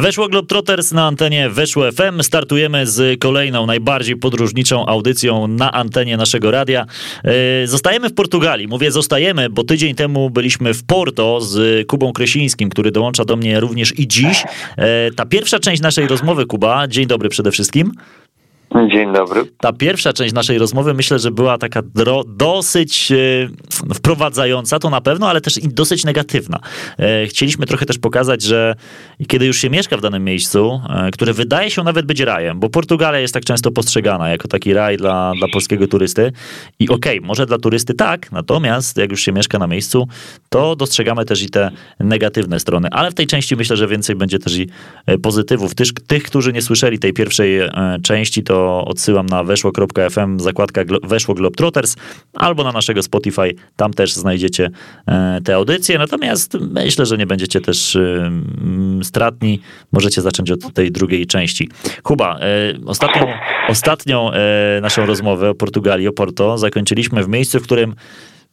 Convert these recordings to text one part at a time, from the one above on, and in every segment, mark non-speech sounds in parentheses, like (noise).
Weszło Globetrotters na antenie Weszło FM. Startujemy z kolejną, najbardziej podróżniczą audycją na antenie naszego radia. E, zostajemy w Portugalii. Mówię zostajemy, bo tydzień temu byliśmy w Porto z Kubą Kresińskim, który dołącza do mnie również i dziś. E, ta pierwsza część naszej rozmowy, Kuba, dzień dobry przede wszystkim. Dzień dobry. Ta pierwsza część naszej rozmowy myślę, że była taka dosyć e, wprowadzająca, to na pewno, ale też i dosyć negatywna. E, chcieliśmy trochę też pokazać, że kiedy już się mieszka w danym miejscu, e, które wydaje się nawet być rajem, bo Portugalia jest tak często postrzegana jako taki raj dla, dla polskiego turysty i okej, okay, może dla turysty tak, natomiast jak już się mieszka na miejscu, to dostrzegamy też i te negatywne strony, ale w tej części myślę, że więcej będzie też i pozytywów. Tych, tych którzy nie słyszeli tej pierwszej części, to odsyłam na weszło.fm, zakładka Weszło Globetrotters, albo na naszego Spotify, tam też znajdziecie e, te audycje. Natomiast myślę, że nie będziecie też e, stratni. Możecie zacząć od tej drugiej części. Kuba, e, ostatnią, ostatnią naszą rozmowę o Portugalii, o Porto, zakończyliśmy w miejscu, w którym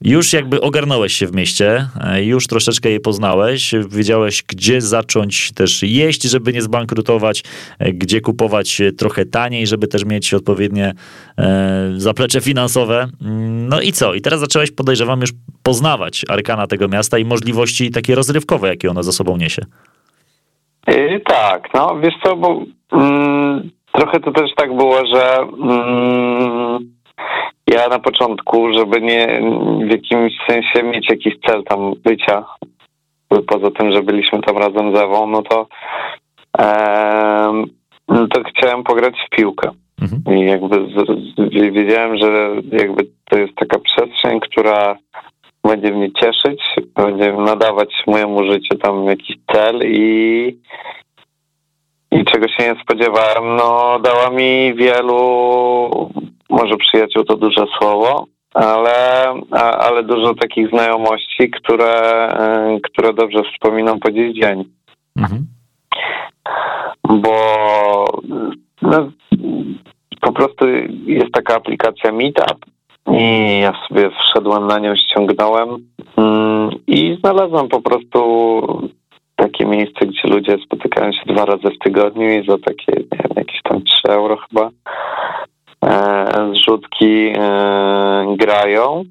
już jakby ogarnąłeś się w mieście, e, już troszeczkę je poznałeś, wiedziałeś, gdzie zacząć też jeść, żeby nie zbankrutować, e, gdzie kupować trochę taniej, żeby też mieć odpowiednie e, zaplecze finansowe. No i co? I teraz zacząłeś, podejrzewam, już poznawać arkana tego miasta i możliwości takie rozrywkowe, jakie ono za sobą niesie. Tak, no wiesz co, bo mm, trochę to też tak było, że mm, ja na początku, żeby nie w jakimś sensie mieć jakiś cel tam bycia, poza tym, że byliśmy tam razem z Ewą, no to, e, to chciałem pograć w piłkę. Mhm. I jakby z, z, wiedziałem, że jakby to jest taka przestrzeń, która będzie mnie cieszyć, będzie nadawać mojemu życiu tam jakiś cel i i czego się nie spodziewałem, no dała mi wielu może przyjaciół to duże słowo, ale, ale dużo takich znajomości, które, e, które dobrze wspominam po dziś dzień. Mhm. Bo no, po prostu jest taka aplikacja Meetup i ja sobie wszedłem na nią, ściągnąłem mm, i znalazłem po prostu takie miejsce, gdzie ludzie spotykają się dwa razy w tygodniu i za takie, nie wiem, jakieś tam 3 euro chyba zrzutki e, grają.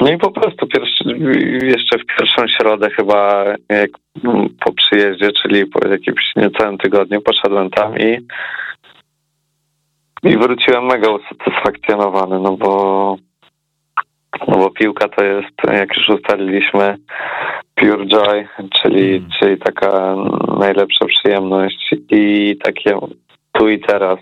No i po prostu pierwszy, jeszcze w pierwszą środę chyba jak po przyjeździe, czyli po jakimś niecałym tygodniu poszedłem tam i i wróciłem mega usatysfakcjonowany, no bo no bo piłka to jest, jak już ustaliliśmy, pure joy, czyli, mm. czyli taka najlepsza przyjemność i takie tu i teraz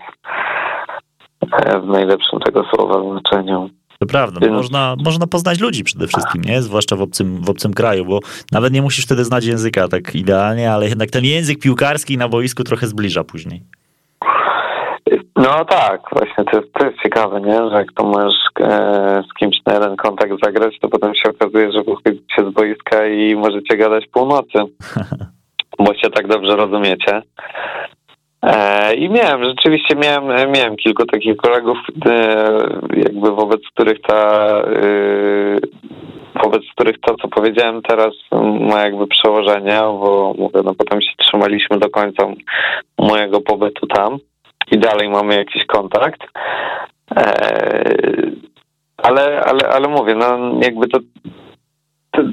w najlepszym tego słowa znaczeniu. To prawda, no można, można poznać ludzi przede wszystkim, nie? Zwłaszcza w obcym, w obcym kraju, bo nawet nie musisz wtedy znać języka tak idealnie, ale jednak ten język piłkarski na boisku trochę zbliża później. No tak, właśnie to jest, to jest ciekawe, nie? że jak to możesz e, z kimś na jeden kontakt zagrać, to potem się okazuje, że wychodzicie z boiska i możecie gadać północy, (laughs) bo się tak dobrze rozumiecie. E, I miałem, rzeczywiście miałem, miałem kilku takich kolegów, e, jakby wobec których ta e, wobec których to, co powiedziałem teraz ma jakby przełożenie, bo mówię, no potem się trzymaliśmy do końca mojego pobytu tam i dalej mamy jakiś kontakt. Ale, ale, ale mówię, no jakby to, to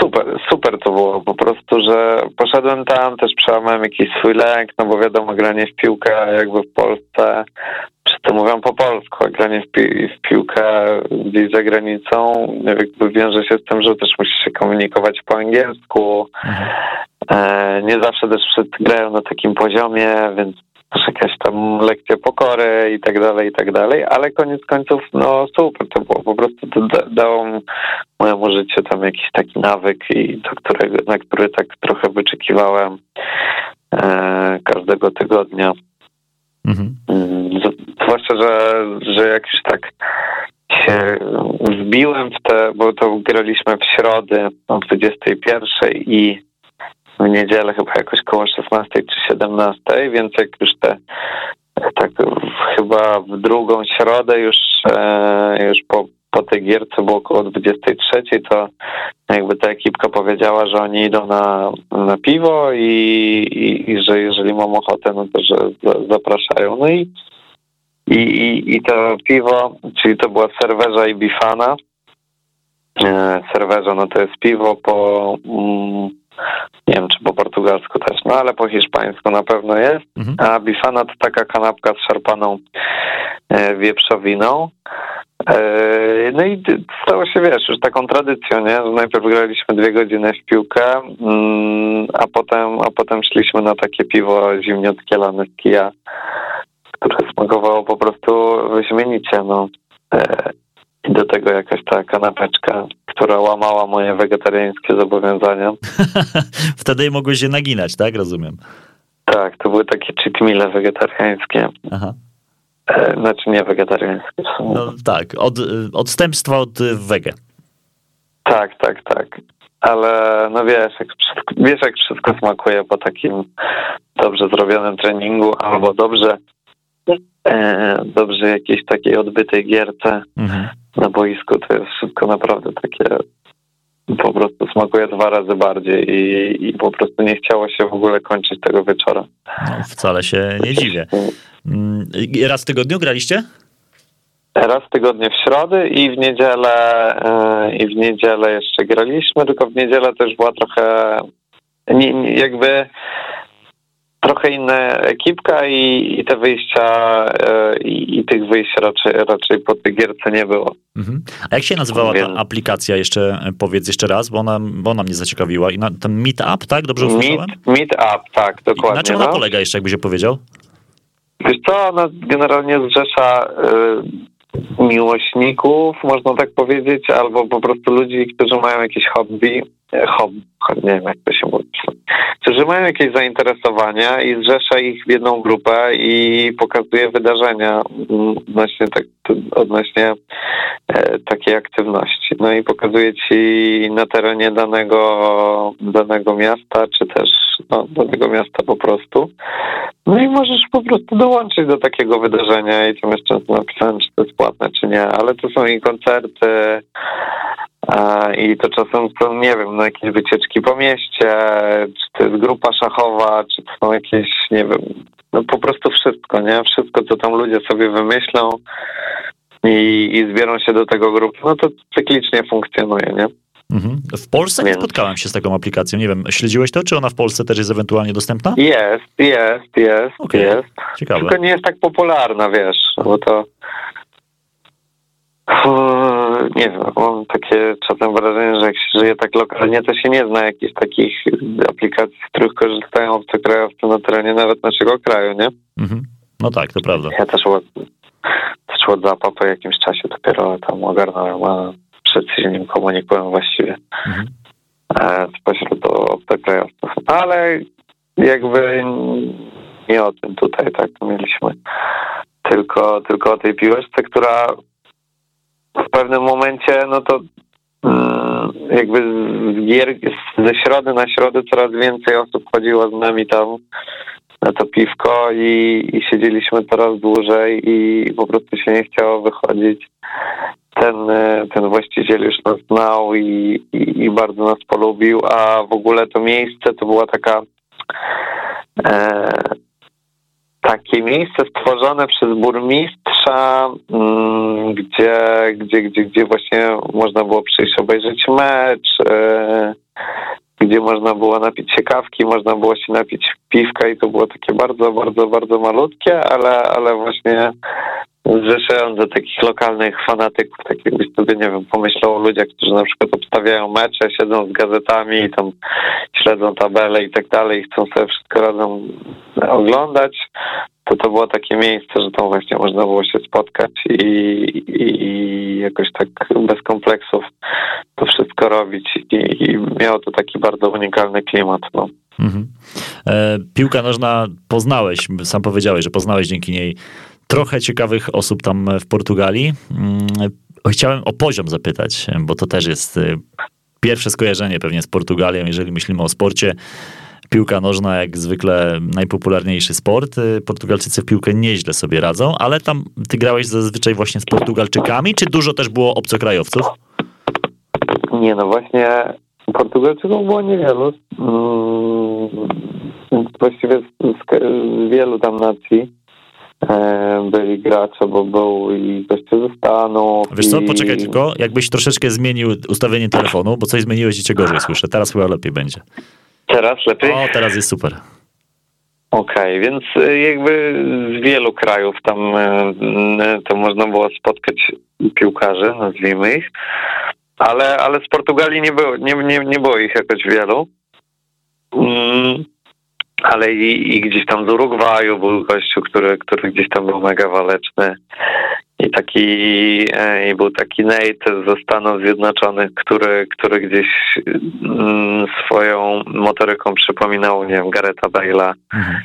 Super, super to było po prostu, że poszedłem tam, też przełamałem jakiś swój lęk, no bo wiadomo, granie w piłkę jakby w Polsce, czy to mówią po polsku, a granie w, pi w piłkę gdzieś za granicą jakby wiąże się z tym, że też musisz się komunikować po angielsku. Mhm. E, nie zawsze też wszyscy grają na takim poziomie, więc jakaś tam lekcja pokory i tak dalej, i tak dalej, ale koniec końców, no super, to było po prostu, da, dało mojemu życiu tam jakiś taki nawyk i do którego, na który tak trochę wyczekiwałem e, każdego tygodnia. Mhm. Mm, zwłaszcza, że, że jak już tak się wbiłem w te, bo to graliśmy w środę o 21 i w niedzielę chyba jakoś koło 16 czy 17, więc jak już te tak chyba w drugą środę już, e, już po, po tej gierce było około 23, to jakby ta ekipka powiedziała, że oni idą na, na piwo i, i, i że jeżeli mam ochotę, no to że zapraszają. No i, i, i, i to piwo, czyli to była serwerza i bifana. E, serwerza, no to jest piwo po... Mm, nie wiem, czy po portugalsku też, no ale po hiszpańsku na pewno jest. Mhm. A bifana to taka kanapka z szarpaną e, wieprzowiną. E, no i stało się, wiesz, już taką tradycją, nie? Że najpierw graliśmy dwie godziny w piłkę, mm, a potem, a potem szliśmy na takie piwo zimniutkie lane z kija, które smakowało po prostu wyśmienicie, no. I do tego jakaś ta kanapeczka, która łamała moje wegetariańskie zobowiązania. (laughs) Wtedy mogłeś się naginać, tak? Rozumiem. Tak, to były takie cheat meale wegetariańskie. Aha. E, znaczy nie wegetariańskie. No tak, od, odstępstwa od wege. Tak, tak, tak. Ale no wiesz jak, wszystko, wiesz, jak wszystko smakuje po takim dobrze zrobionym treningu albo dobrze dobrze jakiejś takiej odbytej gierce mhm. na boisku, to jest wszystko naprawdę takie po prostu smakuje dwa razy bardziej i, i po prostu nie chciało się w ogóle kończyć tego wieczora. No, wcale się nie dziwię. Mm, raz w tygodniu graliście? Raz w tygodniu w środy i w niedzielę e, i w niedzielę jeszcze graliśmy, tylko w niedzielę też była trochę jakby trochę inna ekipka i, i te wyjścia e, i, i, tych wyjść raczej, raczej po tej gierce nie było. Mhm. A jak się nazywała Więc... ta aplikacja jeszcze, e, powiedz jeszcze raz, bo ona, bo ona mnie zaciekawiła. I na, ten Meetup, tak? Dobrze usłyszałem? Meet, meetup, tak, dokładnie. I na czym ona no. polega jeszcze, jakbyś powiedział? Wiesz co, ona generalnie zrzesza y, miłośników, można tak powiedzieć, albo po prostu ludzi, którzy mają jakieś hobby, e, hobby, nie wiem jak to się mówi, którzy mają jakieś zainteresowania i zrzesza ich w jedną grupę i pokazuje wydarzenia odnośnie, tak, odnośnie e, takiej aktywności. No i pokazuje ci na terenie danego, danego miasta, czy też no, danego miasta po prostu. No i możesz po prostu dołączyć do takiego wydarzenia i tam jeszcze napisałem, czy to jest płatne, czy nie, ale to są i koncerty, i to czasem są, nie wiem, no jakieś wycieczki po mieście, czy to jest grupa szachowa, czy to są jakieś, nie wiem, no po prostu wszystko, nie? Wszystko, co tam ludzie sobie wymyślą i, i zbiorą się do tego grupy, no to cyklicznie funkcjonuje, nie? Mhm. W Polsce nie spotkałem się z taką aplikacją. Nie wiem, śledziłeś to, czy ona w Polsce też jest ewentualnie dostępna? Jest, jest, jest, okay. jest. Ciekawe. Tylko nie jest tak popularna, wiesz, bo to nie wiem, mam takie czasem wrażenie, że jak się żyje tak lokalnie, to się nie zna jakichś takich aplikacji, z których korzystają obcokrajowcy na terenie nawet naszego kraju, nie? Mhm. No tak, to prawda. Ja też, też WhatsAppa po jakimś czasie dopiero tam ogarnąłem, a przed nim komunikuję właściwie mhm. E, spośród obcokrajowców. Ale jakby nie o tym tutaj tak mieliśmy, tylko, tylko o tej piłeczce, która w pewnym momencie, no to mm, jakby z gier, ze środy na środę coraz więcej osób chodziło z nami tam na to piwko i, i siedzieliśmy coraz dłużej i po prostu się nie chciało wychodzić. Ten, ten właściciel już nas znał i, i, i bardzo nas polubił, a w ogóle to miejsce to była taka e, takie miejsce stworzone przez burmistrza, mm, gdzie, gdzie, gdzie, gdzie właśnie można było przyjść obejrzeć mecz, e, gdzie można było napić się kawki, można było się napić piwka i to było takie bardzo, bardzo, bardzo malutkie, ale, ale właśnie zrzeszające takich lokalnych fanatyków, tak jakbyś sobie, nie wiem, pomyślał o ludziach, którzy na przykład obstawiają mecze, siedzą z gazetami i tam śledzą tabele i tak dalej chcą sobie wszystko razem oglądać, to to było takie miejsce, że tam właśnie można było się spotkać i, i, i jakoś tak bez kompleksów to wszystko robić i, i miało to taki bardzo unikalny klimat. No. Mhm. E, piłka nożna poznałeś, sam powiedziałeś, że poznałeś dzięki niej trochę ciekawych osób tam w Portugalii. Mm, chciałem o poziom zapytać, bo to też jest y, pierwsze skojarzenie pewnie z Portugalią, jeżeli myślimy o sporcie. Piłka nożna jak zwykle najpopularniejszy sport. Portugalczycy w piłkę nieźle sobie radzą, ale tam ty grałeś zazwyczaj właśnie z Portugalczykami, czy dużo też było obcokrajowców? Nie, no właśnie Portugalczyków było niewielu. Mm, właściwie z, z wielu tam nacji e, byli gracze, bo był i goście ze Stanów. Wiesz co, poczekaj tylko, jakbyś troszeczkę zmienił ustawienie telefonu, bo coś zmieniłeś i cię gorzej słyszę. Teraz chyba lepiej będzie. Teraz lepiej? O, teraz jest super. Okej, okay, więc e, jakby z wielu krajów tam e, to można było spotkać piłkarzy, nazwijmy ich, ale, ale z Portugalii nie było, nie, nie, nie było ich jakoś wielu. Mm, ale i, i, gdzieś tam z Urugwaju był gościu, który, który gdzieś tam był mega waleczny. I taki e, i był taki Nate ze Stanów Zjednoczonych, który, który gdzieś mm, swoją motoryką przypominał, nie wiem, Gareta Bale'a. Mhm.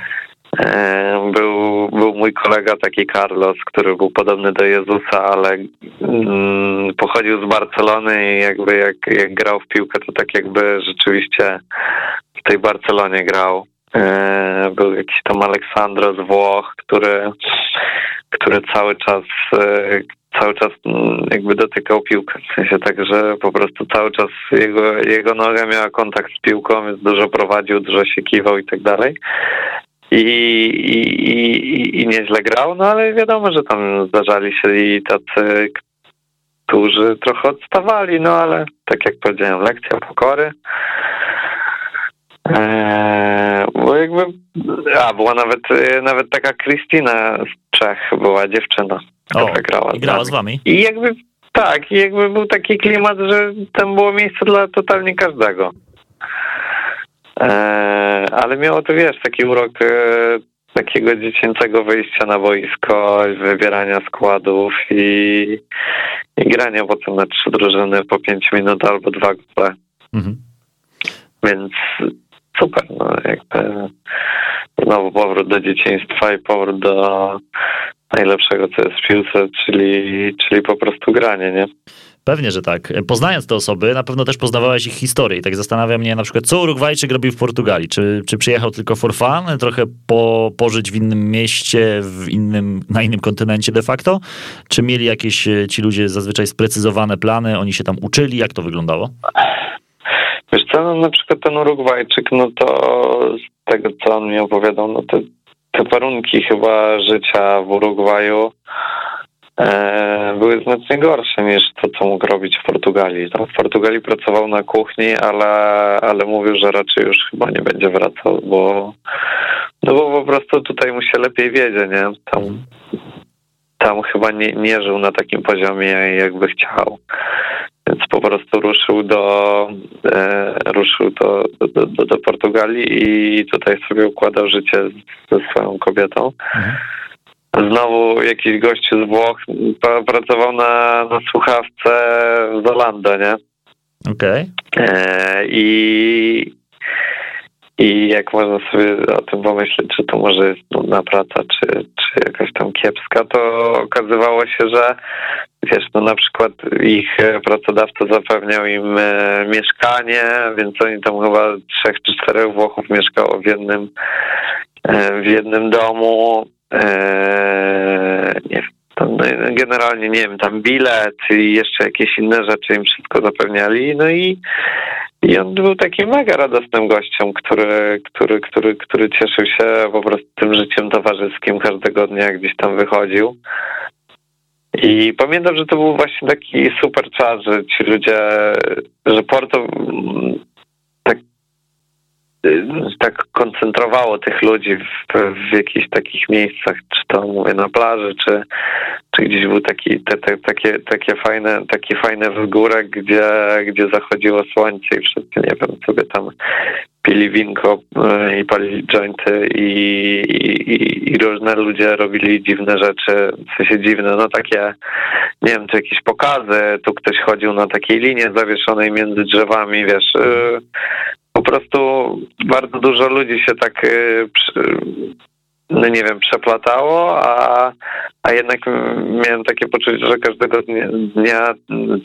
E, był, był mój kolega taki Carlos, który był podobny do Jezusa, ale mm, pochodził z Barcelony i jakby jak, jak grał w piłkę, to tak jakby rzeczywiście w tej Barcelonie grał. E, był jakiś tam Aleksandro z Włoch, który, który cały czas e, cały czas mm, jakby dotykał piłkę. W sensie tak, że po prostu cały czas jego, jego noga miała kontakt z piłką, więc dużo prowadził, dużo się kiwał i tak dalej. I, i, i, i nieźle grał, no ale wiadomo, że tam zdarzali się i tacy, którzy trochę odstawali, no ale tak jak powiedziałem, lekcja pokory. Eee, bo jakby, a była nawet, nawet taka Kristina z Czech, była dziewczyna, która o, grała, i grała z wami. I jakby, tak, i jakby był taki klimat, że tam było miejsce dla totalnie każdego. Eee, ale miało to, wiesz, taki urok e, takiego dziecięcego wyjścia na boisko, wybierania składów i, i grania potem na trzy drużyny po pięć minut albo dwa gole. Mhm. Więc super, no jakby znowu powrót do dzieciństwa i powrót do najlepszego, co jest w piłce, czyli, czyli po prostu granie, nie? Pewnie, że tak. Poznając te osoby, na pewno też poznawałeś ich historię. I tak zastanawia mnie na przykład, co Urugwajczyk robił w Portugalii? Czy, czy przyjechał tylko for fun, trochę po, pożyć w innym mieście, w innym, na innym kontynencie de facto? Czy mieli jakieś e, ci ludzie zazwyczaj sprecyzowane plany, oni się tam uczyli? Jak to wyglądało? (laughs) Wiesz co, no, na przykład ten Urugwajczyk, no to z tego, co on mi opowiadał, no to te warunki chyba życia w Urugwaju e, były znacznie gorsze niż to, co mógł robić w Portugalii. Tam w Portugalii pracował na kuchni, ale, ale mówił, że raczej już chyba nie będzie wracał, bo no bo po prostu tutaj mu się lepiej wiedzie, nie? Tam, tam chyba nie, nie żył na takim poziomie, jakby chciał. Więc po prostu ruszył do e, ruszył do, do, do, do, Portugalii i tutaj sobie układał życie ze swoją kobietą. Mhm. Znowu jakiś gościu z Włoch pracował na, na słuchawce w Zolando, nie? Okej. Okay. E, I i jak można sobie o tym pomyśleć, czy to może jest nudna praca, czy, czy jakaś tam kiepska, to okazywało się, że wiesz, no na przykład ich pracodawca zapewniał im e, mieszkanie, więc oni tam chyba trzech czy czterech Włochów mieszkało w jednym, e, w jednym domu. E, nie wiem, generalnie nie wiem, tam bilet i jeszcze jakieś inne rzeczy im wszystko zapewniali. No i i on był takim mega radosnym gościem, który, który, który, który cieszył się po prostu tym życiem towarzyskim każdego dnia, gdzieś tam wychodził. I pamiętam, że to był właśnie taki super czas, że ci ludzie, że Porto tak koncentrowało tych ludzi w, w jakichś takich miejscach, czy to mówię na plaży, czy, czy gdzieś był taki, te, te, takie, takie fajne, taki fajny wzgórek, gdzie, gdzie zachodziło słońce i wszyscy, nie wiem, sobie tam pili winko e, i palili jointy i, i, i, różne ludzie robili dziwne rzeczy, w sensie dziwne, no takie, nie wiem, czy jakieś pokazy, tu ktoś chodził na takiej linie zawieszonej między drzewami, wiesz, po prostu bardzo dużo ludzi się tak y, no nie wiem, przeplatało, a, a jednak miałem takie poczucie, że każdego dnia, dnia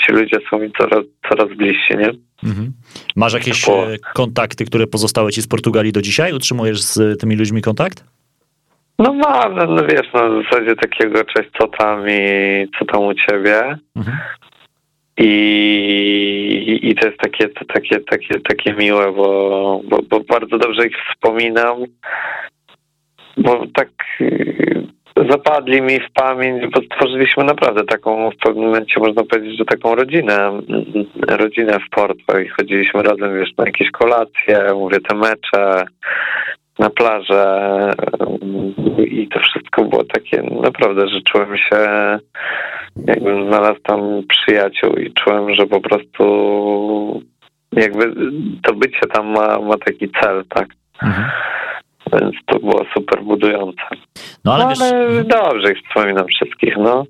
ci ludzie są mi coraz, coraz bliżsi, nie? Mhm. Masz jakieś po... kontakty, które pozostały ci z Portugalii do dzisiaj? Utrzymujesz z tymi ludźmi kontakt? No mam, no, no wiesz, no w zasadzie takiego cześć, co tam i co tam u ciebie. Mhm. I, I to jest takie, to, takie, takie, takie miłe, bo, bo, bo bardzo dobrze ich wspominam, bo tak y, zapadli mi w pamięć, bo stworzyliśmy naprawdę taką, w pewnym momencie można powiedzieć, że taką rodzinę, rodzinę w Porto i chodziliśmy razem, wiesz, na jakieś kolacje, mówię, te mecze, na plażę i to wszystko było takie naprawdę, że czułem się jakbym znalazł tam przyjaciół i czułem, że po prostu jakby to bycie tam ma, ma taki cel, tak? Mhm. Więc to było super budujące. No ale, no, wiesz, ale mhm. dobrze ich wspominam wszystkich, no.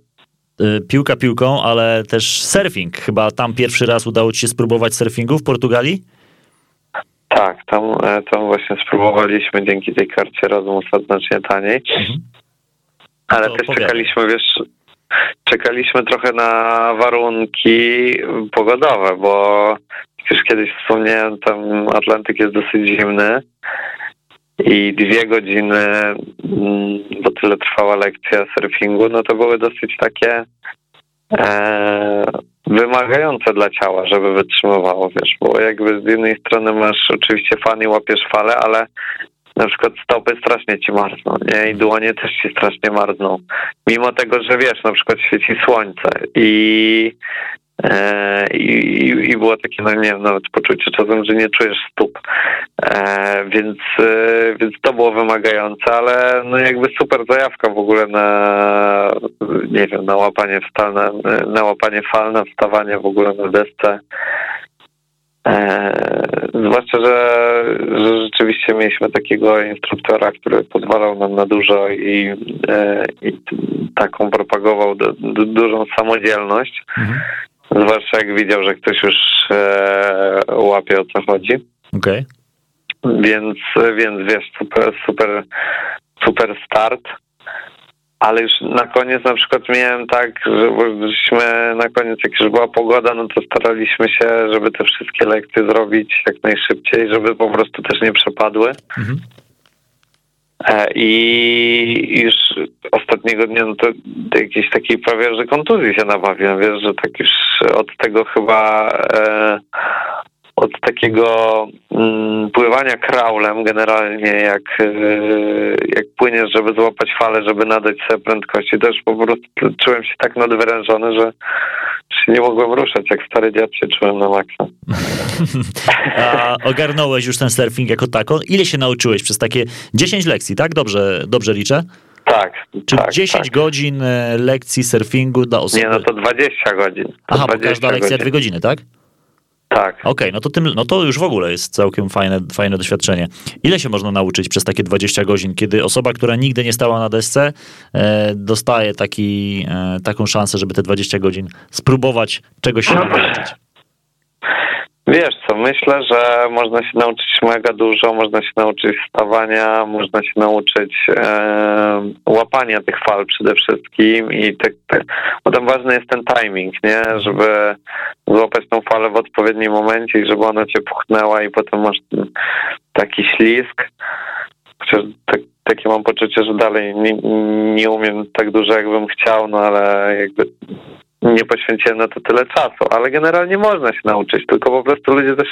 Y, piłka piłką, ale też surfing. Chyba tam pierwszy raz udało ci się spróbować surfingu w Portugalii? Tak, tam, e, tam właśnie spróbowaliśmy dzięki tej karcie Erasmusa znacznie taniej. Mhm. Ale też czekaliśmy, wiesz, czekaliśmy trochę na warunki pogodowe, bo już kiedyś wspomniałem, tam Atlantyk jest dosyć zimny i dwie godziny, mm, bo tyle trwała lekcja surfingu, no to były dosyć takie e, wymagające dla ciała, żeby wytrzymywało, wiesz, bo jakby z jednej strony masz oczywiście fan i łapiesz falę, ale na przykład stopy strasznie ci marzną, nie? I dłonie też ci strasznie marzną. Mimo tego, że wiesz, na przykład świeci słońce i i, i, było takie, no nie wiem, nawet poczucie czasem, że nie czujesz stóp. E, więc, e, więc to było wymagające, ale no jakby super zajawka w ogóle na, nie wiem, na łapanie, wstalne, na łapanie fal, na wstawanie w ogóle na desce. E, zwłaszcza, że, że rzeczywiście mieliśmy takiego instruktora, który pozwalał nam na dużo i, e, i taką propagował dużą samodzielność. Mhm. Zwłaszcza jak widział, że ktoś już e, łapie o co chodzi. Okej. Okay. Więc, więc wiesz, super, super, super start ale już na koniec na przykład miałem tak, żeśmy na koniec, jak już była pogoda, no to staraliśmy się, żeby te wszystkie lekcje zrobić jak najszybciej, żeby po prostu też nie przepadły. Mhm. E, I już ostatniego dnia, no to jakiejś takiej prawie, że kontuzji się nabawiłem, wiesz, że tak już od tego chyba e, od takiego mm, pływania kraulem generalnie, jak, yy, jak płyniesz, żeby złapać falę, żeby nadać sobie prędkości, też po prostu czułem się tak nadwyrężony, że się nie mogłem ruszać, jak stary dziad się czułem na maksa. (laughs) A ogarnąłeś już ten surfing jako tako? Ile się nauczyłeś przez takie 10 lekcji, tak? Dobrze, dobrze liczę? Tak. Czy tak, 10 tak. godzin e, lekcji surfingu dla osoby? Nie, no to 20 godzin. To Aha, 20 bo każda lekcja godzin. 2 godziny, tak? Tak. Okej, okay, no to tym, no to już w ogóle jest całkiem fajne, fajne doświadczenie. Ile się można nauczyć przez takie 20 godzin, kiedy osoba, która nigdy nie stała na desce, e, dostaje taki, e, taką szansę, żeby te 20 godzin spróbować czegoś się nauczyć? Wiesz co, myślę, że można się nauczyć mega dużo, można się nauczyć stawania, można się nauczyć e, łapania tych fal przede wszystkim i te, te, potem ważny jest ten timing, nie, żeby złapać tą falę w odpowiednim momencie i żeby ona cię puchnęła i potem masz taki ślisk. Chociaż tak, takie mam poczucie, że dalej nie, nie umiem tak dużo, jakbym chciał, no ale jakby nie poświęciłem na to tyle czasu, ale generalnie można się nauczyć, tylko po prostu ludzie też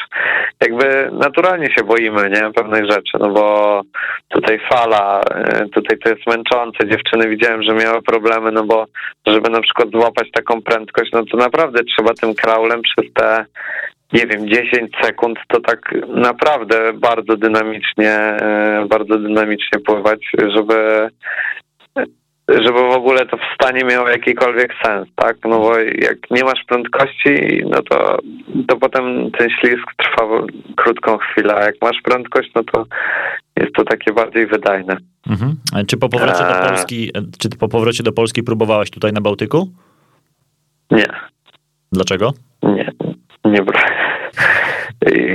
jakby naturalnie się boimy, nie, pewnych rzeczy, no bo tutaj fala, y, tutaj to jest męczące, dziewczyny widziałem, że miały problemy, no bo żeby na przykład złapać taką prędkość, no to naprawdę trzeba tym kraulem przez te nie wiem, 10 sekund, to tak naprawdę bardzo dynamicznie, y, bardzo dynamicznie pływać, żeby żeby w ogóle to wstanie miało jakikolwiek sens, tak? No bo jak nie masz prędkości, no to, to potem ten ślizg trwa krótką chwilę, a jak masz prędkość, no to jest to takie bardziej wydajne. Mhm. Czy po powrocie do e. Polski, czy po powrocie do Polski próbowałeś tutaj na Bałtyku? Nie. Dlaczego? Nie, nie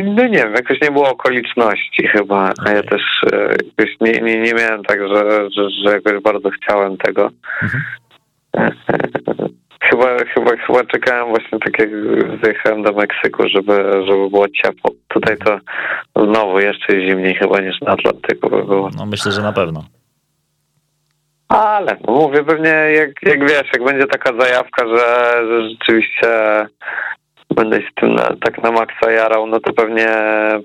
No nie wiem, jakoś nie było okoliczności chyba, a ja też e, jakoś nie, nie, nie miałem tak, że, że, że jakoś bardzo chciałem tego. Mhm. Chyba, chyba, chyba czekałem właśnie tak jak zjechałem do Meksyku, żeby, żeby było ciepło. Tutaj to znowu jeszcze zimniej chyba niż na Atlantyku by było. No myślę, że na pewno. Ale mówię pewnie, jak, jak wiesz, jak będzie taka zajawka, że, że rzeczywiście będę się tym na, tak na maksa jarał, no to pewnie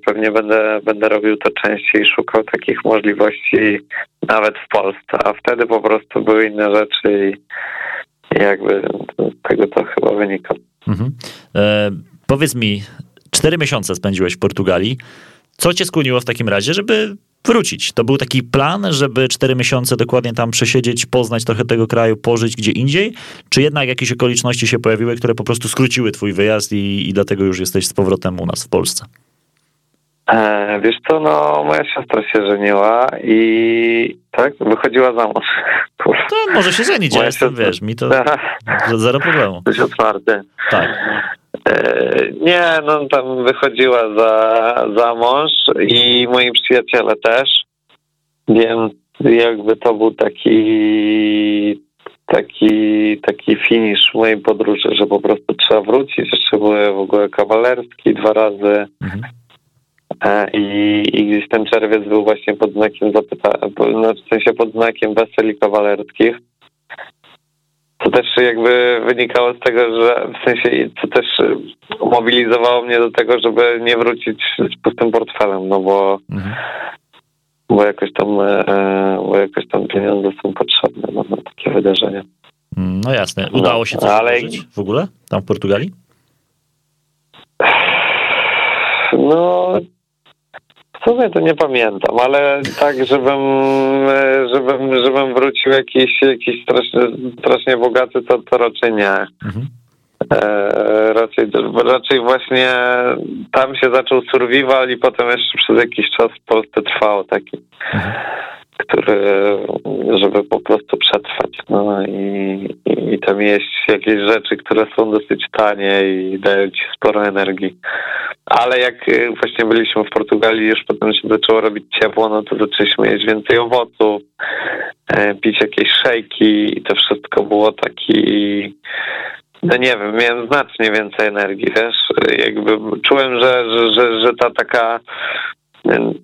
pewnie będę, będę robił to częściej, szukał takich możliwości nawet w Polsce, a wtedy po prostu były inne rzeczy i, i jakby z tego to chyba wynika. Mhm. E, powiedz mi, cztery miesiące spędziłeś w Portugalii. Co cię skłoniło w takim razie, żeby wrócić. To był taki plan, żeby cztery miesiące dokładnie tam przesiedzieć, poznać trochę tego kraju, pożyć gdzie indziej, czy jednak jakieś okoliczności się pojawiły, które po prostu skróciły twój wyjazd i, i dlatego już jesteś z powrotem u nas w Polsce? E, wiesz co, no moja siostra się żeniła i tak, wychodziła za mąż. (laughs) To może się żenić, ja jestem, wiesz, mi to (laughs) zero problemu. Jesteś otwarty. Tak. E, nie, no tam wychodziła za, za mąż i moi przyjaciele też, więc jakby to był taki taki, taki finisz mojej podróży, że po prostu trzeba wrócić. Jeszcze były w ogóle kawalerski dwa razy. Mhm. E, I, I gdzieś ten czerwiec był właśnie pod znakiem zapyta, no w sensie pod znakiem weseli kawalerskich. To też jakby wynikało z tego, że w sensie to też mobilizowało mnie do tego, żeby nie wrócić z pustym portfelem, no bo mhm. bo jakoś tam e, bo jakoś tam pieniądze są potrzebne no, na takie wydarzenia. Mm, no jasne. Udało się coś no, ale... w ogóle tam w Portugalii? No sumie to nie pamiętam, ale tak, żebym, e, żebym, żebym wrócił jakiś, jakiś strasznie, strasznie bogaty, to, to raczej nie. Mhm. E, raczej, raczej właśnie tam się zaczął survival i potem jeszcze przez jakiś czas w Polsce trwało taki. Mhm który, żeby po prostu przetrwać. No i, i, tam jeść jakieś rzeczy, które są dosyć tanie i dają ci sporo energii. Ale jak y, właśnie byliśmy w Portugalii, już potem się zaczęło robić ciepło, no to zaczęliśmy jeść więcej owoców, e, pić jakieś szejki i to wszystko było taki no nie wiem, miałem znacznie więcej energii, wiesz, jakby czułem, że, że, że, że ta taka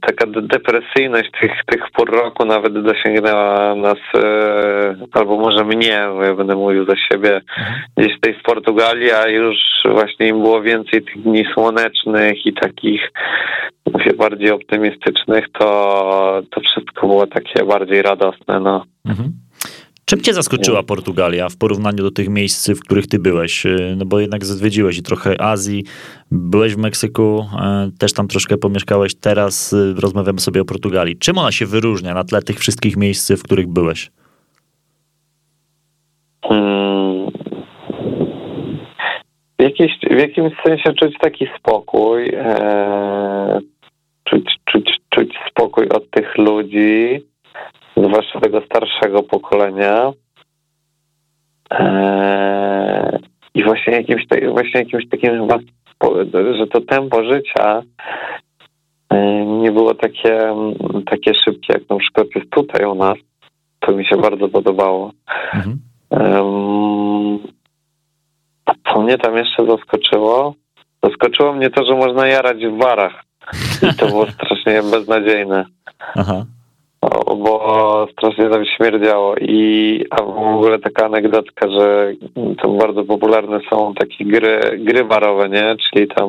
taka depresyjność tych, tych pór roku nawet dosięgnęła nas, e, albo może mnie, bo ja będę mówił za siebie, mhm. gdzieś tutaj w Portugalii, a już właśnie im było więcej tych dni słonecznych i takich mówię, bardziej optymistycznych, to, to wszystko było takie bardziej radosne, no. Mhm. Czym cię zaskoczyła Portugalia w porównaniu do tych miejsc, w których ty byłeś? Y, no bo jednak zwiedziłeś i trochę Azji, byłeś w Meksyku, y, też tam troszkę pomieszkałeś, teraz y, rozmawiamy sobie o Portugalii. Czym ona się wyróżnia na tle tych wszystkich miejsc, w których byłeś? Hmm. W, jakiś, w jakimś sensie czuć taki spokój, e, czuć, czuć, czuć spokój od tych ludzi, zwłaszcza tego starszego pokolenia. Eee, I właśnie jakimś, właśnie jakimś takim że to tempo życia e, nie było takie, takie szybkie, jak na przykład jest tutaj u nas. To mi się bardzo podobało. Mhm. co mnie tam jeszcze zaskoczyło? Zaskoczyło mnie to, że można jarać w barach. I to było strasznie (laughs) beznadziejne. Aha bo strasznie tam śmierdziało i a w ogóle taka anegdotka, że tam bardzo popularne są takie gry, gry barowe, nie? Czyli tam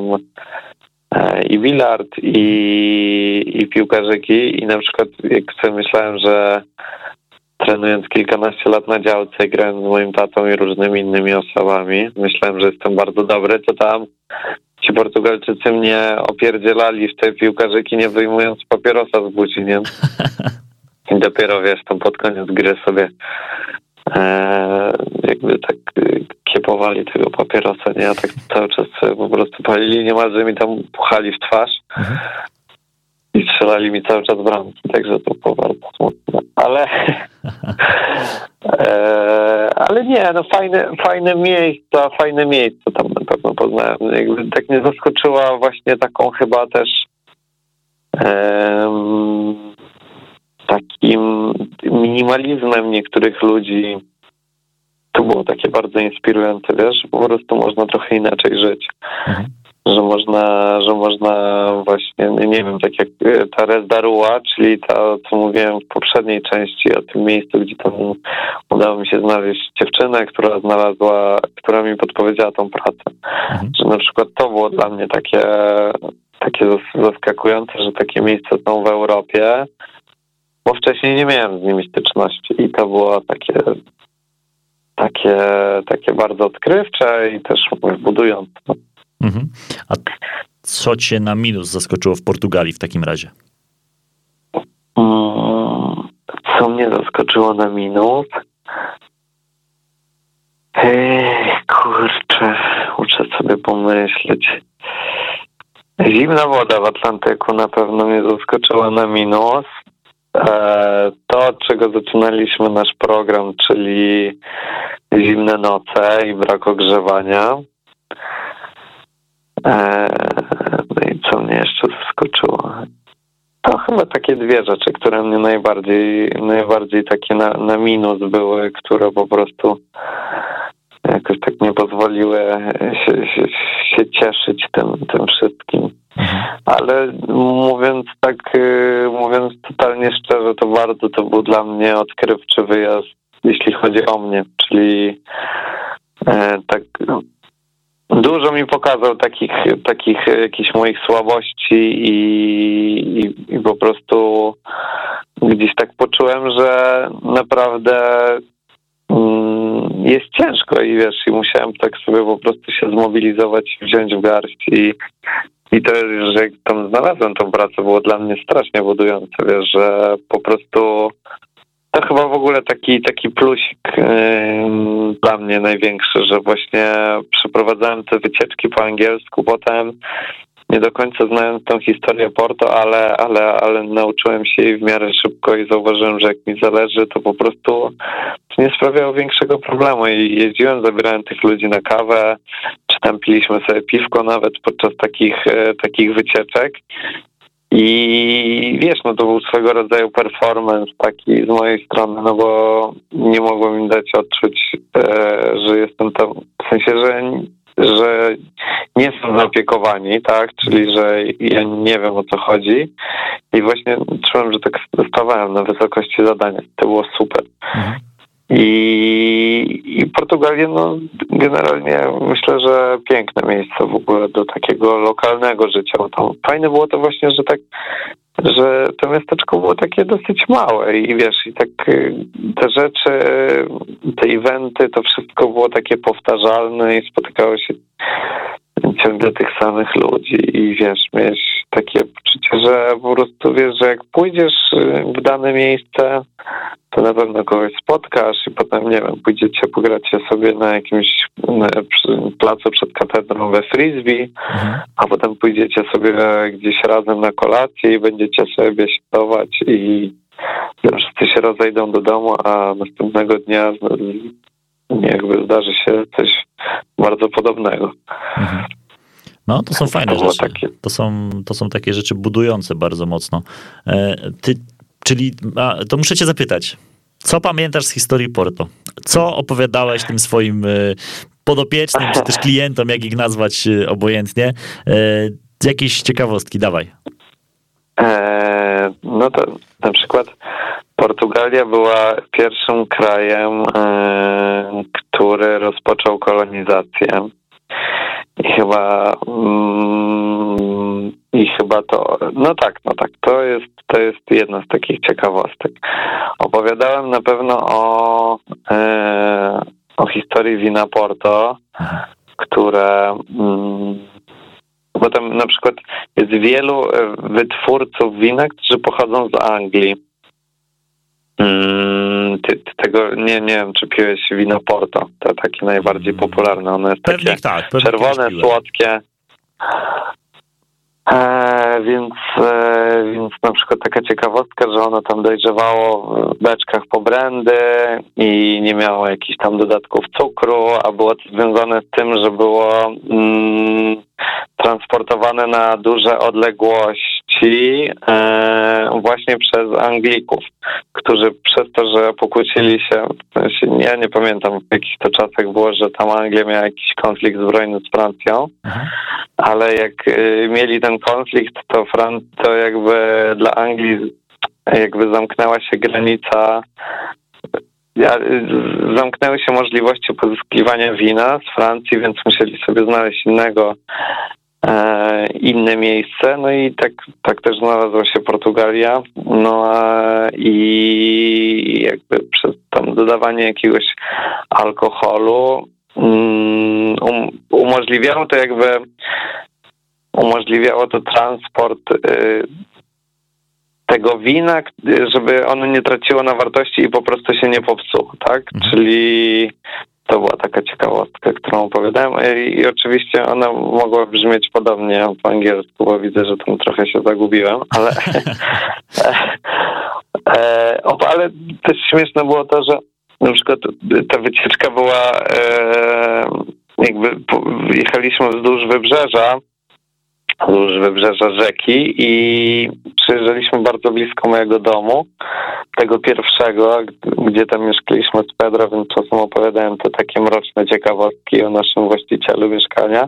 e, i bilard, i, i piłkarzyki i na przykład jak sobie myślałem, że trenując kilkanaście lat na działce, grając z moim tatą i różnymi innymi osobami, myślałem, że jestem bardzo dobry, to tam ci Portugalczycy mnie opierdzielali w te piłkarzyki, nie wyjmując papierosa z buzi, nie? (laughs) I dopiero wiesz, tam pod koniec gry sobie e, jakby tak kiepowali tego papierosa, nie? A tak cały czas sobie po prostu palili, niemalże mi tam puchali w twarz. Mhm. I strzelali mi cały czas bramki, także to było bardzo smutne. Ale, (laughs) e, ale nie, no fajne, fajne miejsca, fajne miejsca tam na pewno poznałem. Jakby tak mnie zaskoczyła właśnie taką chyba też takim minimalizmem niektórych ludzi. To było takie bardzo inspirujące, wiesz, po prostu można trochę inaczej żyć. Mhm że można, że można właśnie, nie wiem, tak jak e, ta Rezdarua, czyli to, co mówiłem w poprzedniej części o tym miejscu, gdzie tam udało mi się znaleźć dziewczynę, która znalazła, która mi podpowiedziała tą pracę. Mhm. Że na przykład to było dla mnie takie, takie zaskakujące, że takie miejsca są w Europie, bo wcześniej nie miałem z nimi styczności i to było takie takie, takie bardzo odkrywcze i też budujące. Mhm. A co cię na minus zaskoczyło w Portugalii w takim razie? Mm, co mnie zaskoczyło na minus? Ej, kurczę, muszę sobie pomyśleć. Zimna woda w Atlantyku na pewno mnie zaskoczyła na minus. E, to, od czego zaczynaliśmy nasz program, czyli zimne noce i brak ogrzewania. E, no i co mnie jeszcze zaskoczyło? To chyba takie dwie rzeczy, które mnie najbardziej, najbardziej takie na, na minus były, które po prostu jakoś tak nie pozwoliły się, się, się cieszyć tym, tym wszystkim. Mhm. Ale mówiąc tak, y, mówiąc totalnie szczerze, to bardzo to był dla mnie odkrywczy wyjazd, jeśli chodzi o mnie, czyli e, tak Dużo mi pokazał takich, takich jakichś moich słabości i, i, i po prostu gdzieś tak poczułem, że naprawdę mm, jest ciężko i wiesz, i musiałem tak sobie po prostu się zmobilizować i wziąć w garść i, i to, że tam znalazłem tą pracę było dla mnie strasznie budujące, wiesz, że po prostu to chyba w ogóle taki, taki plusik yy, dla mnie największy, że właśnie przeprowadzałem te wycieczki po angielsku, potem nie do końca znając tą historię Porto, ale, ale, ale nauczyłem się jej w miarę szybko i zauważyłem, że jak mi zależy, to po prostu nie sprawiało większego problemu. I jeździłem, zabierałem tych ludzi na kawę, czy tam piliśmy sobie piwko nawet podczas takich, e, takich wycieczek i wiesz, no to był swego rodzaju performance taki z mojej strony, no bo nie mogłem im dać odczuć, e, że jestem tam, w sensie, że, że nie są zaopiekowani, tak, czyli że ja nie wiem o co chodzi i właśnie czułem, że tak stawałem na wysokości zadania. To było super. Mhm. I, I Portugalia, no generalnie myślę, że piękne miejsce w ogóle do takiego lokalnego życia. Tam fajne było to właśnie, że tak że to miasteczko było takie dosyć małe i wiesz, i tak y, te rzeczy, te eventy, to wszystko było takie powtarzalne i spotykało się ciągle tych samych ludzi i wiesz, miałeś takie poczucie, że po prostu wiesz, że jak pójdziesz y, w dane miejsce, to na pewno kogoś spotkasz i potem, nie wiem, pójdziecie, pogracie sobie na jakimś placu przed katedrą we frisbee, mhm. a potem pójdziecie sobie gdzieś razem na kolację i będziecie sobie biesiadować i wszyscy się rozejdą do domu, a następnego dnia jakby zdarzy się coś bardzo podobnego. Mhm. No, to są fajne to rzeczy. To są, to są takie rzeczy budujące bardzo mocno. E, ty, czyli, a, to muszę cię zapytać, co pamiętasz z historii Porto? Co opowiadałeś tym swoim e, podopiecznym, czy też klientom, jak ich nazwać e, obojętnie? Jakieś ciekawostki, dawaj. no to na przykład Portugalia była pierwszym krajem, który rozpoczął kolonizację. I chyba mm, i chyba to, no tak, no tak, to jest, to jest jedna z takich ciekawostek. Opowiadałem na pewno o, e, o historii wina Porto, które mm, bo tam na przykład jest wielu e, wytwórców wina, którzy pochodzą z Anglii. Mm, ty, ty tego nie, nie wiem, czy piłeś wino Porto. To takie najbardziej popularne. Ono jest pewnie takie tak, czerwone, słodkie. E, więc, e, więc na przykład taka ciekawostka, że ono tam dojrzewało w beczkach po brandy i nie miało jakichś tam dodatków cukru, a było to związane z tym, że było mm, transportowane na duże odległości e, właśnie przez Anglików, którzy przez to, że pokłócili się, w sensie, ja nie pamiętam w jakich to czasach było, że tam Anglia miała jakiś konflikt zbrojny z Francją, mhm. ale jak y, mieli ten konflikt, to, Fran to jakby dla Anglii jakby zamknęła się granica zamknęły się możliwości pozyskiwania wina z Francji, więc musieli sobie znaleźć innego e, inne miejsce. No i tak, tak też znalazła się Portugalia. No i jakby przez tam dodawanie jakiegoś alkoholu mm, um, umożliwiało to jakby umożliwiało to transport y, tego wina, żeby ono nie traciło na wartości i po prostu się nie popsuło, tak? Mhm. Czyli to była taka ciekawostka, którą opowiadałem. I oczywiście ona mogła brzmieć podobnie po angielsku, bo widzę, że tam trochę się zagubiłem, ale (laughs) (laughs) e, ale też śmieszne było to, że na przykład ta wycieczka była e, jakby jechaliśmy wzdłuż wybrzeża wzdłuż wybrzeża rzeki i przyjeżdżaliśmy bardzo blisko mojego domu, tego pierwszego, gdzie tam mieszkaliśmy z Pedro, więc czasem opowiadałem te takie mroczne ciekawostki o naszym właścicielu mieszkania.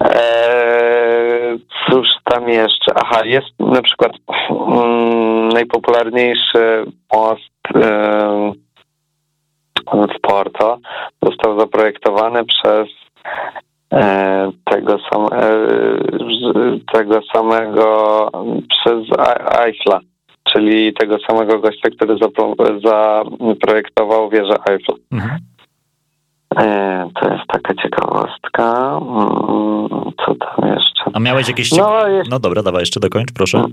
Eee, cóż tam jeszcze? Aha, jest na przykład mm, najpopularniejszy most e, w Porto. Został zaprojektowany przez tego, sam, e, tego samego przez Eiffla, czyli tego samego gościa, który zaprojektował wieżę Eiffla. Mhm. E, to jest taka ciekawostka. Mm, co tam jeszcze? A miałeś jakieś... No, jest... no dobra, dawaj jeszcze dokończ, proszę.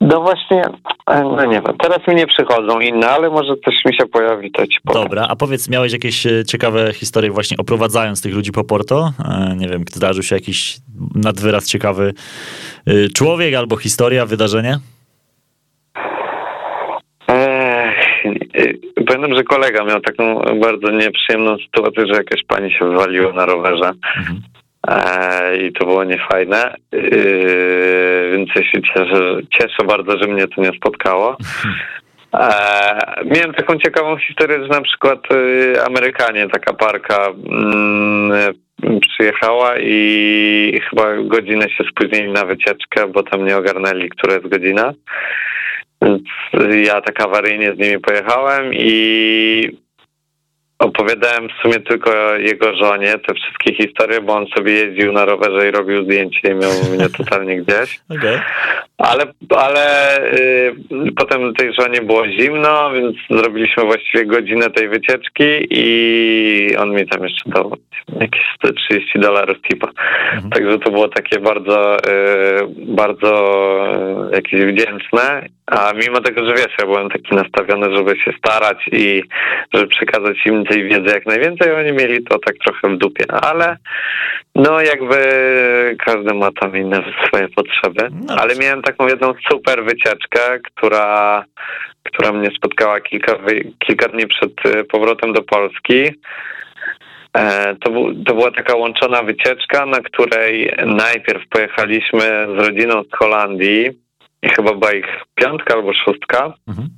No właśnie, e, no nie wiem, teraz mi nie przychodzą inne, ale może coś mi się pojawi, to ci powiem. Dobra, a powiedz, miałeś jakieś e, ciekawe historie właśnie oprowadzając tych ludzi po Porto? E, nie wiem, zdarzył się jakiś nadwyraz ciekawy człowiek albo historia, wydarzenie? Pamiętam, że kolega miał taką bardzo nieprzyjemną sytuację, że jakaś pani się wywaliła na rowerze. Mhm. I to było niefajne, e, więc ja się cieszę, cieszę bardzo, że mnie to nie spotkało. (laughs) E, miałem taką ciekawą historię, że na przykład Amerykanie, taka parka mm, przyjechała i chyba godzinę się spóźnili na wycieczkę, bo tam nie ogarnęli, która jest godzina. Więc ja tak awaryjnie z nimi pojechałem i Opowiadałem w sumie tylko jego żonie te wszystkie historie, bo on sobie jeździł na rowerze i robił zdjęcie i miał mnie totalnie gdzieś. (laughs) Okay. Ale, ale y, potem tej żonie było zimno, więc zrobiliśmy właściwie godzinę tej wycieczki i on mi tam jeszcze dał jakieś 130 dolarów tipa. Mhm. Także to było takie bardzo, y, bardzo y, jakieś wdzięczne. A mimo tego, że wiesz, ja byłem taki nastawiony, żeby się starać i żeby przekazać im tej wiedzy jak najwięcej, oni mieli to tak trochę w dupie. Ale no jakby każdy ma tam inne swoje potrzeby. No, Ale miałem taką jedną super wycieczkę, która, która mnie spotkała kilka, kilka dni przed y, powrotem do Polski. E, to, to była taka łączona wycieczka, na której najpierw pojechaliśmy z rodziną z Holandii i chyba była ich piątka albo szóstka. Mhm.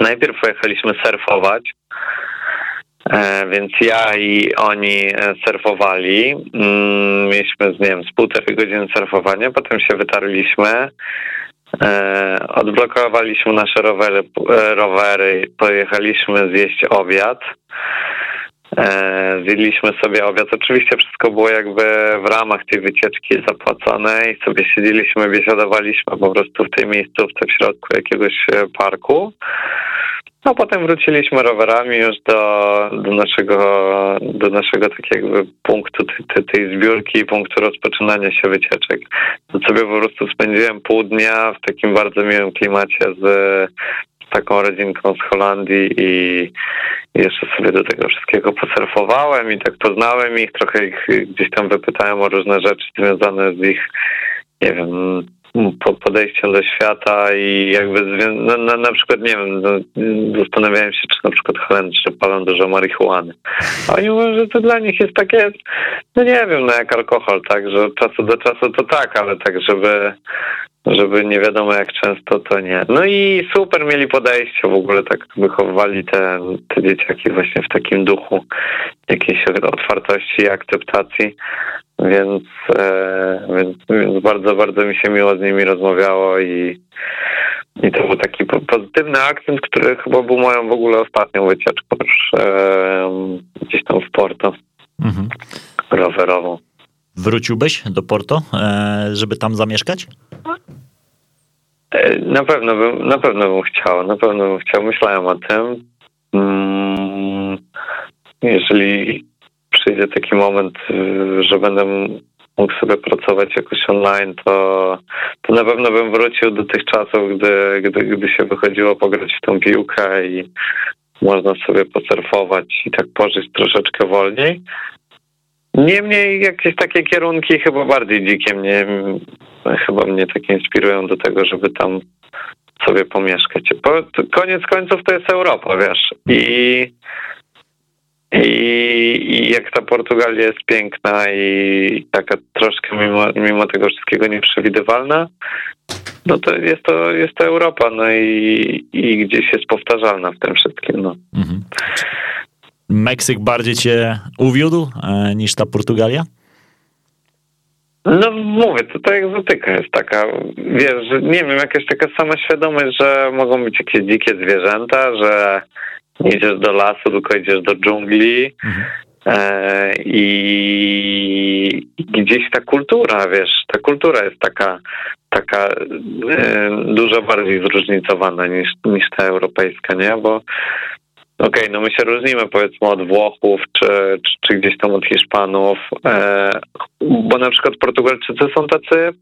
Najpierw pojechaliśmy surfować. E, więc ja i oni e, surfowali. Mm, mieliśmy, nie wiem, z półtorej godziny surfowania, potem się wytarliśmy. E, odblokowaliśmy nasze rowery, rowery, pojechaliśmy zjeść obiad. Zjedliśmy sobie obiad. Oczywiście wszystko było jakby w ramach tej wycieczki zapłacone i sobie siedzieliśmy, biesiadowaliśmy po prostu w tej miejscówce w środku jakiegoś parku. No potem wróciliśmy rowerami już do, do naszego do naszego takiego punktu tej, tej zbiórki, punktu rozpoczynania się wycieczek. To sobie po prostu spędziłem pół dnia w takim bardzo miłym klimacie z taką rodzinką z Holandii i jeszcze sobie do tego wszystkiego posurfowałem i tak poznałem ich, trochę ich gdzieś tam wypytałem o różne rzeczy związane z ich nie wiem, podejściem do świata i jakby na, na, na przykład, nie wiem, no, zastanawiałem się, czy na przykład Holendrzy palą dużo marihuany. A oni mówią, że to dla nich jest takie, no nie wiem, no jak alkohol, tak, że od czasu do czasu to tak, ale tak, żeby żeby nie wiadomo jak często, to nie. No i super mieli podejście, w ogóle tak wychowywali te, te dzieciaki właśnie w takim duchu jakiejś otwartości i akceptacji, więc, e, więc, więc bardzo, bardzo mi się miło z nimi rozmawiało i, i to był taki pozytywny akcent, który chyba był moją w ogóle ostatnią wycieczką już e, gdzieś tam w Porto mhm. rowerową. Wróciłbyś do Porto, e, żeby tam zamieszkać? Na pewno bym, na pewno bym chciał, na pewno bym chciał. Myślałem o tym. Mm, jeżeli przyjdzie taki moment, y, że będę mógł sobie pracować jakoś online, to, to na pewno bym wrócił do tych czasów, gdy, gdy, gdy się wychodziło pograć w tą piłkę i można sobie posurfować i tak pożyć troszeczkę wolniej. Niemniej jakieś takie kierunki chyba bardziej dzikie mnie, chyba mnie tak inspirują do tego, żeby tam sobie pomieszkać. Koniec końców to jest Europa, wiesz. I, i, i jak ta Portugalia jest piękna i taka troszkę mimo, mimo tego wszystkiego nieprzewidywalna, no to jest to, jest to Europa, no i, i gdzieś jest powtarzalna w tym wszystkim. No. Mhm. Meksyk bardziej cię uwiódł e, niż ta Portugalia? No mówię, to ta egzotyka jest taka, wiesz, że nie wiem, jakaś taka sama świadomość, że mogą być jakieś dzikie zwierzęta, że nie idziesz do lasu, tylko idziesz do dżungli mhm. e, i, gdzieś ta kultura, wiesz, ta kultura jest taka, taka e, dużo bardziej zróżnicowana niż, niż ta europejska, nie? Bo Okej, okay, no my się różnimy powiedzmy od Włochów czy, czy, czy gdzieś tam od Hiszpanów, e, bo na przykład Portugalczycy są tacy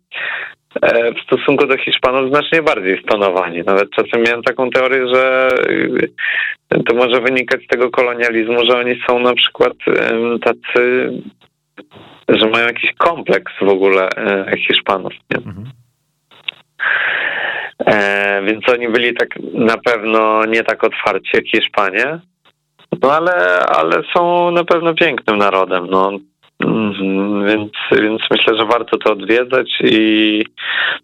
w stosunku do Hiszpanów znacznie bardziej stonowani. Nawet czasem miałem taką teorię, że e, to może wynikać z tego kolonializmu, że oni są na przykład e, tacy, że mają jakiś kompleks w ogóle e, Hiszpanów. Nie? Mhm. E, więc oni byli tak na pewno nie tak otwarci jak Hiszpanie. No ale, ale są na pewno pięknym narodem. No. Mhm, więc, więc myślę, że warto to odwiedzać i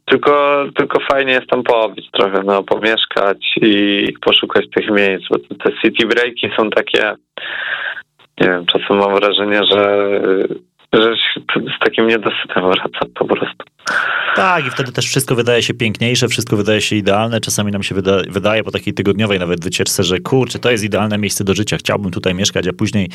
tylko, tylko fajnie jest tam pobić trochę, no, pomieszkać i poszukać tych miejsc, bo te city breaki są takie, nie wiem, czasem mam wrażenie, że, że z takim niedosytem wraca po prostu. Tak, i wtedy też wszystko wydaje się piękniejsze, wszystko wydaje się idealne. Czasami nam się wyda wydaje po takiej tygodniowej nawet wycieczce, że kurczę, to jest idealne miejsce do życia, chciałbym tutaj mieszkać, a później,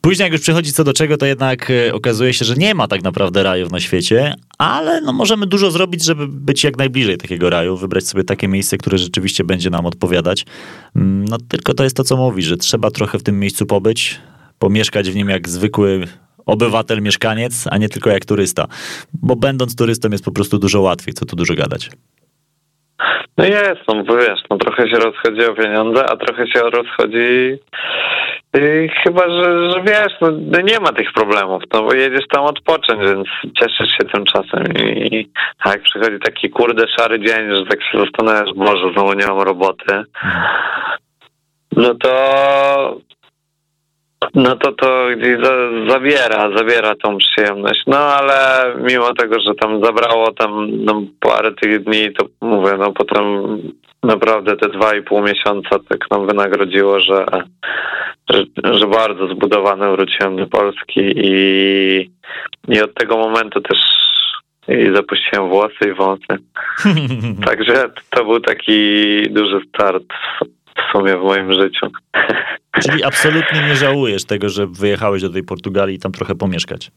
później jak już przychodzi co do czego, to jednak e, okazuje się, że nie ma tak naprawdę rajów na świecie, ale no możemy dużo zrobić, żeby być jak najbliżej takiego raju, wybrać sobie takie miejsce, które rzeczywiście będzie nam odpowiadać. Mm, no tylko to jest to, co mówi, że trzeba trochę w tym miejscu pobyć, pomieszkać w nim jak zwykły obywatel, mieszkaniec, a nie tylko jak turysta. Bo będąc turystą jest po prostu dużo łatwiej, co tu dużo gadać. No jest, no bo wiesz, no trochę się rozchodzi o pieniądze, a trochę się rozchodzi yy, chyba, że, że wiesz, no, no, nie ma tych problemów, no bo jedziesz tam odpocząć, więc cieszysz się tym czasem i a jak przychodzi taki kurde szary dzień, że tak się zastanawiasz, Boże, znowu nie mam roboty, no to no to to zabiera, zabiera tą przyjemność. No ale mimo tego, że tam zabrało tam no, parę tych dni, to mówię, no potem naprawdę te dwa i pół miesiąca tak nam wynagrodziło, że, że, że bardzo zbudowany wróciłem do Polski i, i od tego momentu też i zapuściłem włosy i wąsy. (laughs) Także to był taki duży start w sumie w moim życiu. (laughs) Czyli absolutnie nie żałujesz tego, że wyjechałeś do tej Portugalii i tam trochę pomieszkać?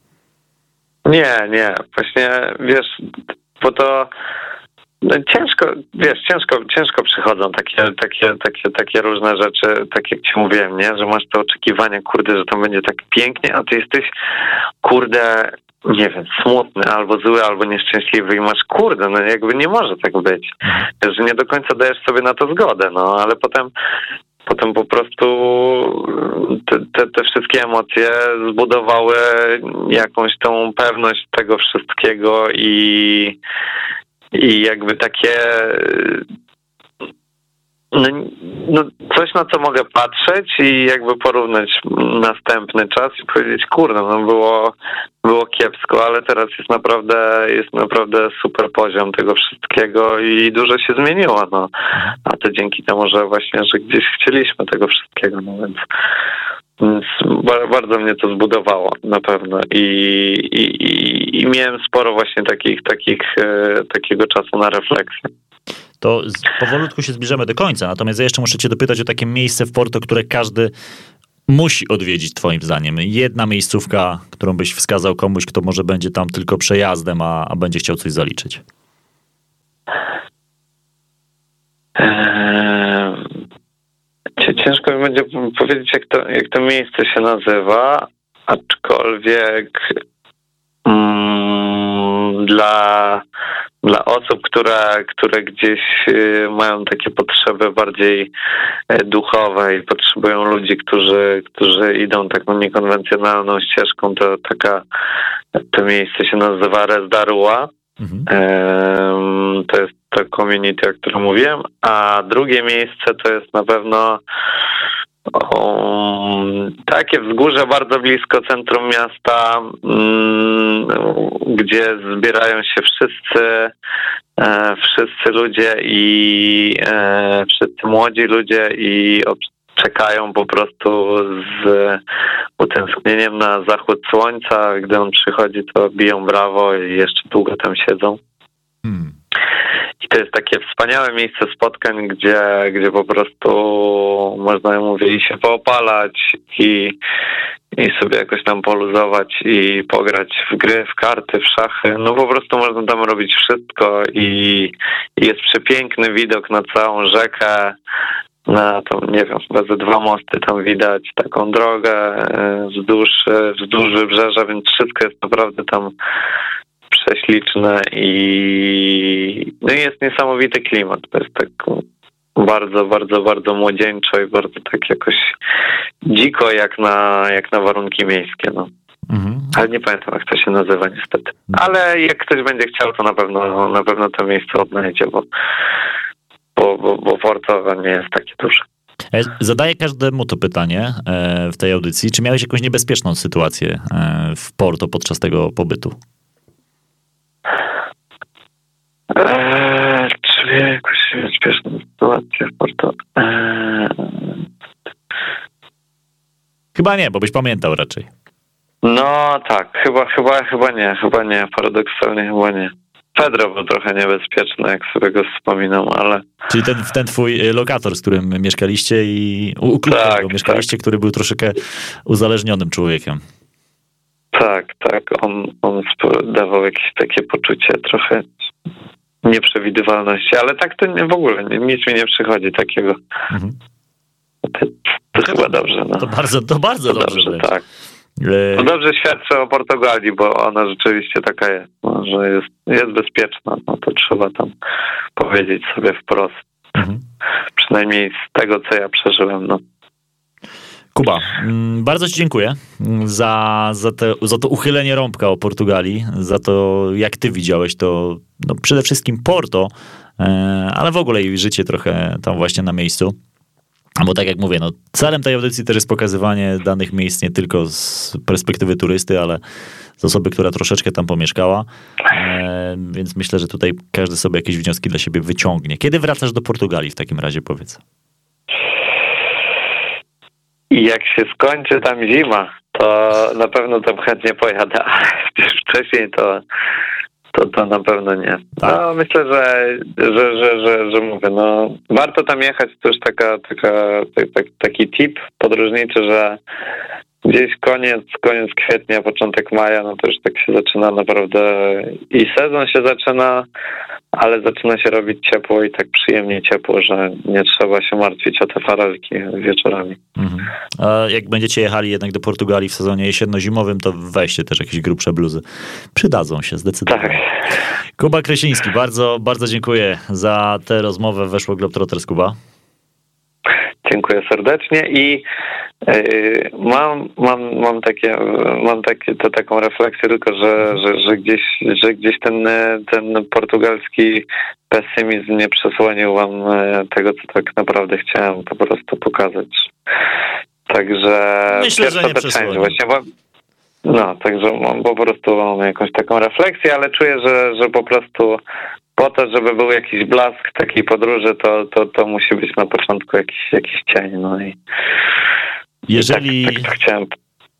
Nie, nie. Właśnie, wiesz, bo to no ciężko, wiesz, ciężko, ciężko przychodzą takie, takie, takie, takie różne rzeczy, tak jak ci mówiłem, nie? Że masz te oczekiwania, kurde, że tam będzie tak pięknie, a ty jesteś, kurde, nie wiem, smutny, albo zły, albo nieszczęśliwy i masz, kurde, no jakby nie może tak być. Że nie do końca dajesz sobie na to zgodę, no ale potem potem po prostu te, te, te wszystkie emocje zbudowały jakąś tą pewność tego wszystkiego i, i jakby takie no, no, coś na co mogę patrzeć i jakby porównać następny czas i powiedzieć, kurde, no było, było kiepsko, ale teraz jest naprawdę, jest naprawdę super poziom tego wszystkiego i dużo się zmieniło, no. A to dzięki temu, że właśnie, że gdzieś chcieliśmy tego wszystkiego, no więc, więc bardzo mnie to zbudowało na pewno i, i, i miałem sporo właśnie takich, takich, e, takiego czasu na refleksję to powolutku się zbliżamy do końca. Natomiast ja jeszcze muszę cię dopytać o takie miejsce w Porto, które każdy musi odwiedzić twoim zdaniem. Jedna miejscówka, którą byś wskazał komuś, kto może będzie tam tylko przejazdem, a, a będzie chciał coś zaliczyć. Eee, ciężko mi będzie powiedzieć, jak to, jak to miejsce się nazywa, aczkolwiek mm, dla dla osób, które, które gdzieś y, mają takie potrzeby bardziej e, duchowe i potrzebują ludzi, którzy, którzy idą taką niekonwencjonalną ścieżką, to taka to miejsce się nazywa Rezdarua. Mhm. To jest to community, o którym mówiłem, a drugie miejsce to jest na pewno Um, takie wzgórze bardzo blisko centrum miasta, um, gdzie zbierają się wszyscy, e, wszyscy ludzie i e, wszyscy młodzi ludzie i czekają po prostu z utęsknieniem na zachód słońca. Gdy on przychodzi, to biją brawo i jeszcze długo tam siedzą. Hmm. I to jest takie wspaniałe miejsce spotkań, gdzie, gdzie po prostu można, mówię, i się poopalać i, i sobie jakoś tam poluzować i pograć w gry, w karty, w szachy. No po prostu można tam robić wszystko i, i jest przepiękny widok na całą rzekę, na tą, nie wiem, chyba ze dwa mosty tam widać, taką drogę e, wzdłuż, e, wzdłuż wybrzeża, więc wszystko jest naprawdę tam prześliczne i no jest niesamowity klimat. To jest tak bardzo, bardzo, bardzo młodzieńczo i bardzo tak jakoś dziko jak na, jak na warunki miejskie. No. Mhm. Ale nie pamiętam, jak to się nazywa niestety. Ale jak ktoś będzie chciał, to na pewno na pewno to miejsce odnajdzie, bo, bo, bo, bo nie jest takie duże. E, zadaję każdemu to pytanie e, w tej audycji. Czy miałeś jakąś niebezpieczną sytuację e, w Porto podczas tego pobytu? Eee, czy jakąś śpieszną sytuację w Porto? Eee... Chyba nie, bo byś pamiętał raczej. No tak, chyba, chyba, chyba nie, chyba nie, paradoksalnie chyba nie. Pedro był trochę niebezpieczny, jak sobie go wspominam, ale... Czyli ten, ten twój y, lokator, z którym mieszkaliście i u tak, mieszkaliście, tak. który był troszeczkę uzależnionym człowiekiem. Tak, tak, on, on dawał jakieś takie poczucie trochę nieprzewidywalności, ale tak to nie, w ogóle nic mi nie przychodzi takiego. Mhm. To, to, to, chyba dobrze. No. To bardzo, to bardzo to dobrze. dobrze tak. E, to dobrze świadczy o Portugalii, bo ona rzeczywiście taka jest, no, że jest, jest bezpieczna. No to trzeba tam powiedzieć sobie wprost. Mhm. Przynajmniej z tego, co ja przeżyłem. No. Kuba, mm, bardzo Ci dziękuję za, za, te, za to uchylenie rąbka o Portugalii, za to, jak Ty widziałeś to, no przede wszystkim Porto, e, ale w ogóle i życie trochę tam właśnie na miejscu. Bo tak jak mówię, no, celem tej audycji też jest pokazywanie danych miejsc nie tylko z perspektywy turysty, ale z osoby, która troszeczkę tam pomieszkała. E, więc myślę, że tutaj każdy sobie jakieś wnioski dla siebie wyciągnie. Kiedy wracasz do Portugalii w takim razie, powiedz? I jak się skończy tam zima, to na pewno tam chętnie pojadę, (laughs) ale wcześniej to, to, to na pewno nie. Tak. No myślę, że, że, że, że, że mówię, no warto tam jechać, to już taka, taka, tak, taki tip podróżniczy, że gdzieś koniec, koniec kwietnia, początek maja, no to już tak się zaczyna naprawdę i sezon się zaczyna, ale zaczyna się robić ciepło i tak przyjemnie ciepło, że nie trzeba się martwić o te farelki wieczorami. Mhm. A jak będziecie jechali jednak do Portugalii w sezonie jesienno-zimowym, to weźcie też jakieś grubsze bluzy. Przydadzą się zdecydowanie. Tak. Kuba Kresiński, bardzo, bardzo dziękuję za tę rozmowę. Weszło Globetrotters Kuba. Dziękuję serdecznie i yy, mam, mam, mam takie, mam takie, to taką refleksję tylko, że, że, że gdzieś, że gdzieś ten, ten portugalski pesymizm nie przesłonił wam e, tego, co tak naprawdę chciałem po prostu pokazać. Także Myślę, że nie przesłonił. Właśnie, bo, no, także mam, po prostu mam jakąś taką refleksję, ale czuję, że, że po prostu po to, żeby był jakiś blask takiej podróży, to, to, to musi być na początku jakiś, jakiś cień. No i, jeżeli, i tak, tak chciałem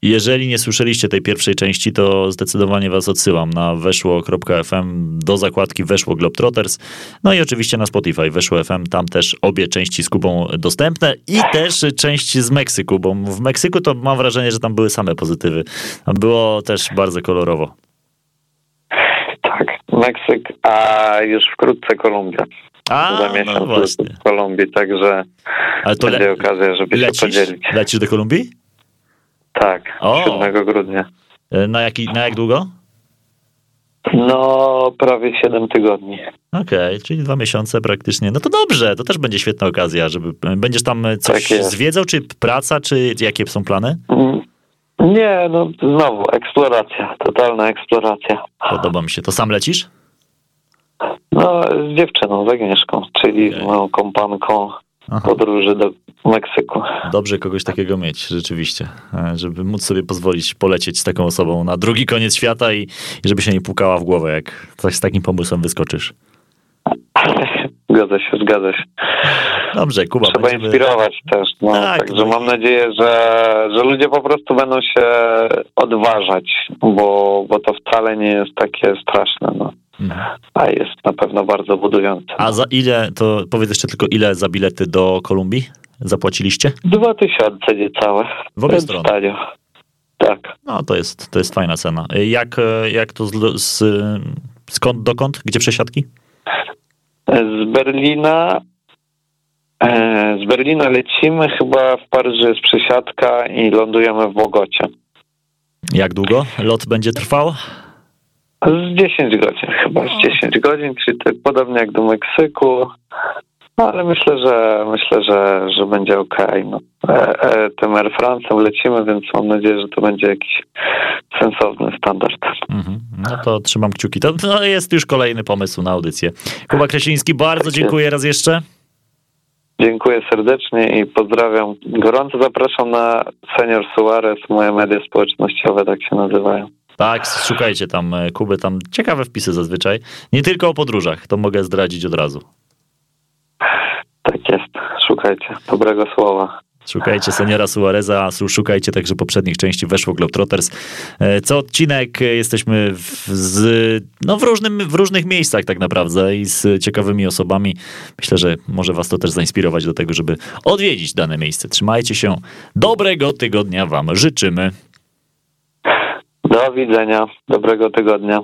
jeżeli nie słyszeliście tej pierwszej części, to zdecydowanie was odsyłam na weszło.fm do zakładki Weszło Globetrotters. No i oczywiście na Spotify Weszło FM, tam też obie części z Kubą dostępne i też część z Meksyku, bo w Meksyku to mam wrażenie, że tam były same pozytywy. Było też bardzo kolorowo. Tak, Meksyk, a już wkrótce Kolumbia. A, Za miesiąc no właśnie. w Kolumbii, także Ale to będzie le- okazja, żeby lecisz? się podzielić. Lecisz do Kolumbii? Tak, O. 7 grudnia. E, Na, jaki, na jak długo? No, prawie 7 tygodni. Okej, czyli dwa miesiące praktycznie. No to dobrze, to też będzie świetna okazja, żeby... Będziesz tam coś Tak zwiedzał, czy praca, czy jakie są plany? Nie, no znowu, eksploracja, totalna eksploracja. Podoba mi się. To sam lecisz? No, z dziewczyną, z Agnieszką, czyli Okej. z moją kompanką Aha. podróży do Meksyku. Dobrze kogoś takiego mieć, rzeczywiście. E, Żeby móc sobie pozwolić polecieć z taką osobą na drugi koniec świata i, i żeby się nie pukała w głowę, jak coś z takim pomysłem wyskoczysz. (laughs) Zgadza się, zgadza się. Dobrze, Kuba. Trzeba będziemy- inspirować też. No, Tak, także no mam nadzieję, że, że ludzie po prostu będą się odważać, bo, bo to wcale nie jest takie straszne, no. Mhm. a jest na pewno bardzo budujące. A za ile, to powiedz jeszcze tylko ile za bilety do Kolumbii zapłaciliście? Dwa tysiące niecałe. W obie strony. Tak. No to jest, to jest fajna cena. Jak, jak to z, z, skąd dokąd? Gdzie przesiadki? Z Berlina e, z Berlina lecimy, chyba w Paryżu jest przesiadka i lądujemy w Bogocie. Jak długo lot będzie trwał? Z 10 godzin chyba, z 10 godzin, czyli tak podobnie jak do Meksyku. No, ale myślę, że myślę, że, że będzie okej. No. E, e, tym Air France'em lecimy, więc mam nadzieję, że to będzie jakiś sensowny standard. Mhm. No to trzymam kciuki. To, to jest już kolejny pomysł na audycję. Kuba Kresiński, bardzo dziękuję raz jeszcze. Dziękuję serdecznie i pozdrawiam. Gorąco zapraszam na Senior Suarez, moje media społecznościowe tak się nazywają. Tak, szukajcie tam e, Kuby, tam ciekawe wpisy zazwyczaj. Nie tylko o podróżach, to mogę zdradzić od razu. Tak jest, szukajcie dobrego słowa. Szukajcie seniora Suareza, szukajcie także poprzednich części Weszło Globetrotters. E, Co odcinek e, jesteśmy w, z, no w, różnym, w różnych miejscach tak naprawdę i z ciekawymi osobami. Myślę, że może was to też zainspirować do tego, żeby odwiedzić dane miejsce. Trzymajcie się. Dobrego tygodnia wam życzymy. Do widzenia, dobrego tygodnia.